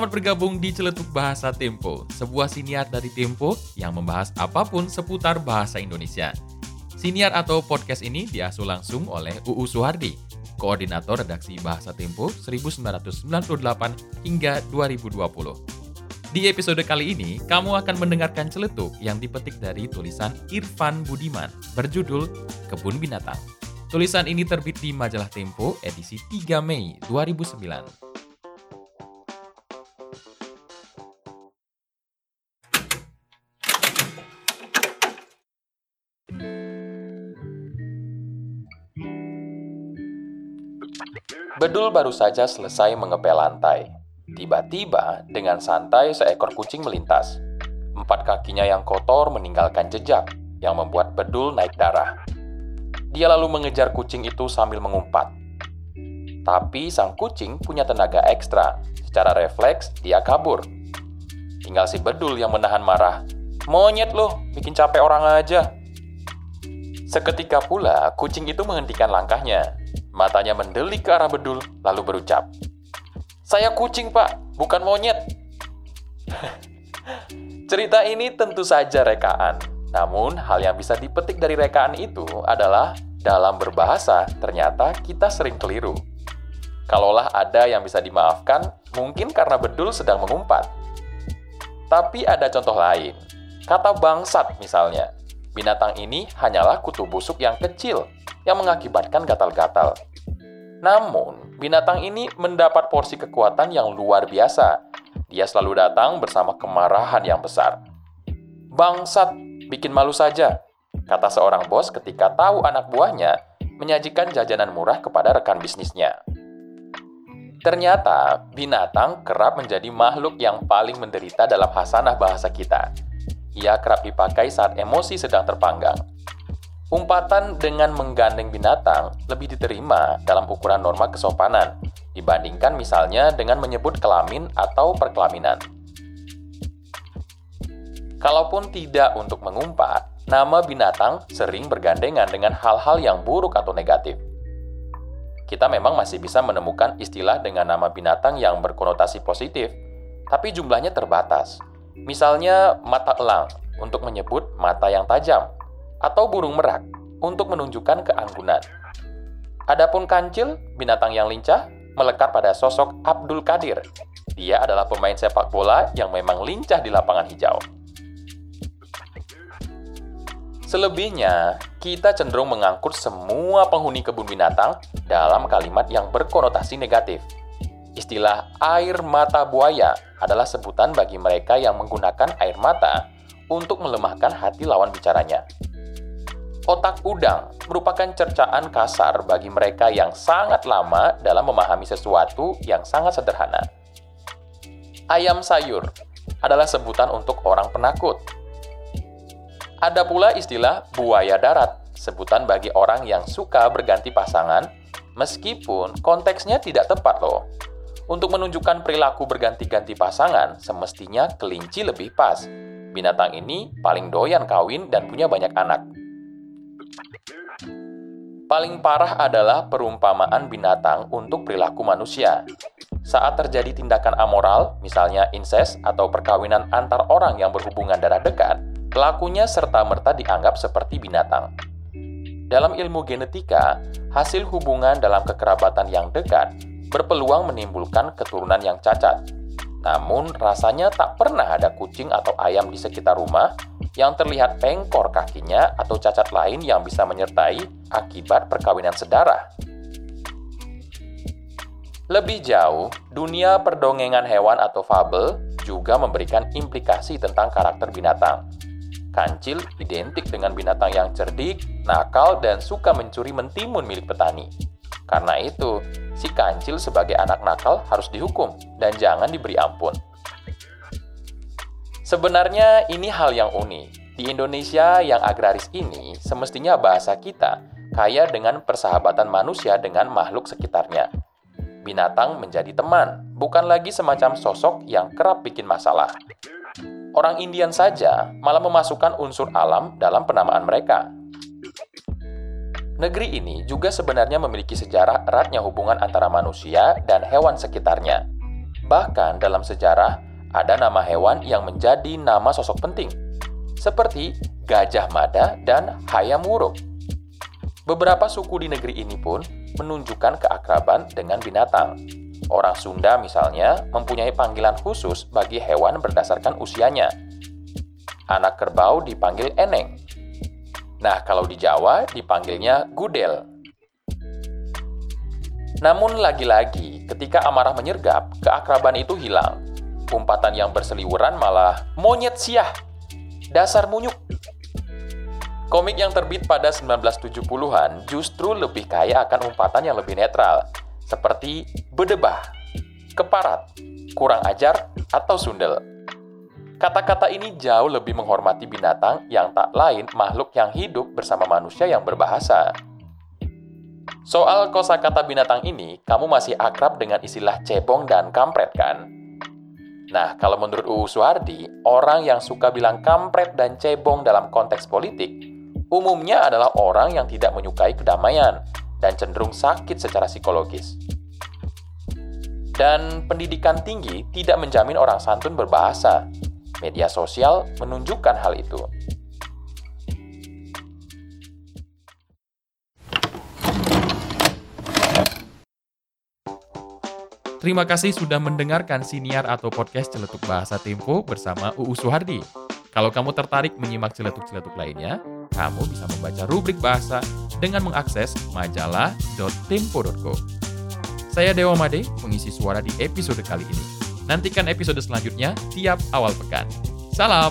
Selamat bergabung di Celetuk Bahasa Tempo, sebuah siniar dari Tempo yang membahas apa pun seputar bahasa Indonesia. Siniar atau podcast ini diasuh langsung oleh UU Suhardi, Koordinator Redaksi Bahasa Tempo 1998 hingga 2020. Di episode kali ini, kamu akan mendengarkan celetuk yang dipetik dari tulisan Irfan Budiman berjudul Kebun Binatang. Tulisan ini terbit di majalah Tempo edisi 3 Mei 2009. Bedul baru saja selesai mengepel lantai. Tiba-tiba, dengan santai seekor kucing melintas. Empat kakinya yang kotor meninggalkan jejak, yang membuat Bedul naik darah. Dia lalu mengejar kucing itu sambil mengumpat. Tapi sang kucing punya tenaga ekstra. Secara refleks, dia kabur. Tinggal si Bedul yang menahan marah. Monyet loh, bikin capek orang aja. Seketika pula, kucing itu menghentikan langkahnya Matanya mendelik ke arah bedul, lalu berucap, Saya kucing, Pak, bukan monyet. Cerita ini tentu saja rekaan. Namun, hal yang bisa dipetik dari rekaan itu adalah dalam berbahasa ternyata kita sering keliru. Kalaulah ada yang bisa dimaafkan, mungkin karena bedul sedang mengumpat. Tapi ada contoh lain. Kata bangsat misalnya. Binatang ini hanyalah kutu busuk yang kecil yang mengakibatkan gatal-gatal. Namun, binatang ini mendapat porsi kekuatan yang luar biasa. Dia selalu datang bersama kemarahan yang besar. Bangsat, bikin malu saja, kata seorang bos ketika tahu anak buahnya menyajikan jajanan murah kepada rekan bisnisnya. Ternyata, binatang kerap menjadi makhluk yang paling menderita dalam hasanah bahasa kita. Ia kerap dipakai saat emosi sedang terpanggang. Umpatan dengan menggandeng binatang lebih diterima dalam ukuran norma kesopanan dibandingkan misalnya dengan menyebut kelamin atau perkelaminan. Kalaupun tidak untuk mengumpat, nama binatang sering bergandengan dengan hal-hal yang buruk atau negatif. Kita memang masih bisa menemukan istilah dengan nama binatang yang berkonotasi positif, tapi jumlahnya terbatas. Misalnya mata elang untuk menyebut mata yang tajam atau burung merak untuk menunjukkan keanggunan. Adapun kancil, binatang yang lincah, melekat pada sosok Abdul Kadir. Dia adalah pemain sepak bola yang memang lincah di lapangan hijau. Selebihnya, kita cenderung mengangkut semua penghuni kebun binatang dalam kalimat yang berkonotasi negatif. Istilah air mata buaya adalah sebutan bagi mereka yang menggunakan air mata untuk melemahkan hati lawan bicaranya. Otak udang merupakan cercaan kasar bagi mereka yang sangat lama dalam memahami sesuatu yang sangat sederhana. Ayam sayur adalah sebutan untuk orang penakut. Ada pula istilah buaya darat, sebutan bagi orang yang suka berganti pasangan, meskipun konteksnya tidak tepat loh. Untuk menunjukkan perilaku berganti-ganti pasangan, semestinya kelinci lebih pas. Binatang ini paling doyan kawin dan punya banyak anak. Paling parah adalah perumpamaan binatang untuk perilaku manusia. Saat terjadi tindakan amoral, misalnya incest atau perkawinan antar orang yang berhubungan darah dekat, pelakunya serta-merta dianggap seperti binatang. Dalam ilmu genetika, hasil hubungan dalam kekerabatan yang dekat berpeluang menimbulkan keturunan yang cacat. Namun, rasanya tak pernah ada kucing atau ayam di sekitar rumah yang terlihat pengkor kakinya atau cacat lain yang bisa menyertai akibat perkawinan sedarah. Lebih jauh, dunia perdongengan hewan atau fabel juga memberikan implikasi tentang karakter binatang. Kancil identik dengan binatang yang cerdik, nakal, dan suka mencuri mentimun milik petani. Karena itu, si kancil sebagai anak nakal harus dihukum dan jangan diberi ampun. Sebenarnya ini hal yang unik. Di Indonesia yang agraris ini, semestinya bahasa kita kaya dengan persahabatan manusia dengan makhluk sekitarnya. Binatang menjadi teman, bukan lagi semacam sosok yang kerap bikin masalah. Orang Indian saja malah memasukkan unsur alam dalam penamaan mereka. Negeri ini juga sebenarnya memiliki sejarah eratnya hubungan antara manusia dan hewan sekitarnya. Bahkan dalam sejarah, ada nama hewan yang menjadi nama sosok penting, seperti Gajah Mada dan Hayam Wuruk. Beberapa suku di negeri ini pun menunjukkan keakraban dengan binatang. Orang Sunda misalnya mempunyai panggilan khusus bagi hewan berdasarkan usianya. Anak kerbau dipanggil eneng. Nah, kalau di Jawa dipanggilnya gudel. Namun lagi-lagi, ketika amarah menyergap, keakraban itu hilang. Umpatan yang berseliweran malah monyet siah, dasar munyuk. Komik yang terbit pada 1970-an justru lebih kaya akan umpatan yang lebih netral, seperti bedebah, keparat, kurang ajar, atau sundel. Kata-kata ini jauh lebih menghormati binatang yang tak lain makhluk yang hidup bersama manusia yang berbahasa. Soal kosakata binatang ini, kamu masih akrab dengan istilah cebong dan kampret kan? Nah, kalau menurut UU Suhardi, orang yang suka bilang kampret dan cebong dalam konteks politik, umumnya adalah orang yang tidak menyukai kedamaian dan cenderung sakit secara psikologis. Dan pendidikan tinggi tidak menjamin orang santun berbahasa. Media sosial menunjukkan hal itu. Terima kasih sudah mendengarkan siniar atau podcast Celetuk Bahasa Tempo bersama UU Suhardi. Kalau kamu tertarik menyimak celetuk-celetuk lainnya, kamu bisa membaca rubrik bahasa dengan mengakses majalah.tempo.co. Saya Dewa Made, mengisi suara di episode kali ini. Nantikan episode selanjutnya tiap awal pekan. Salam!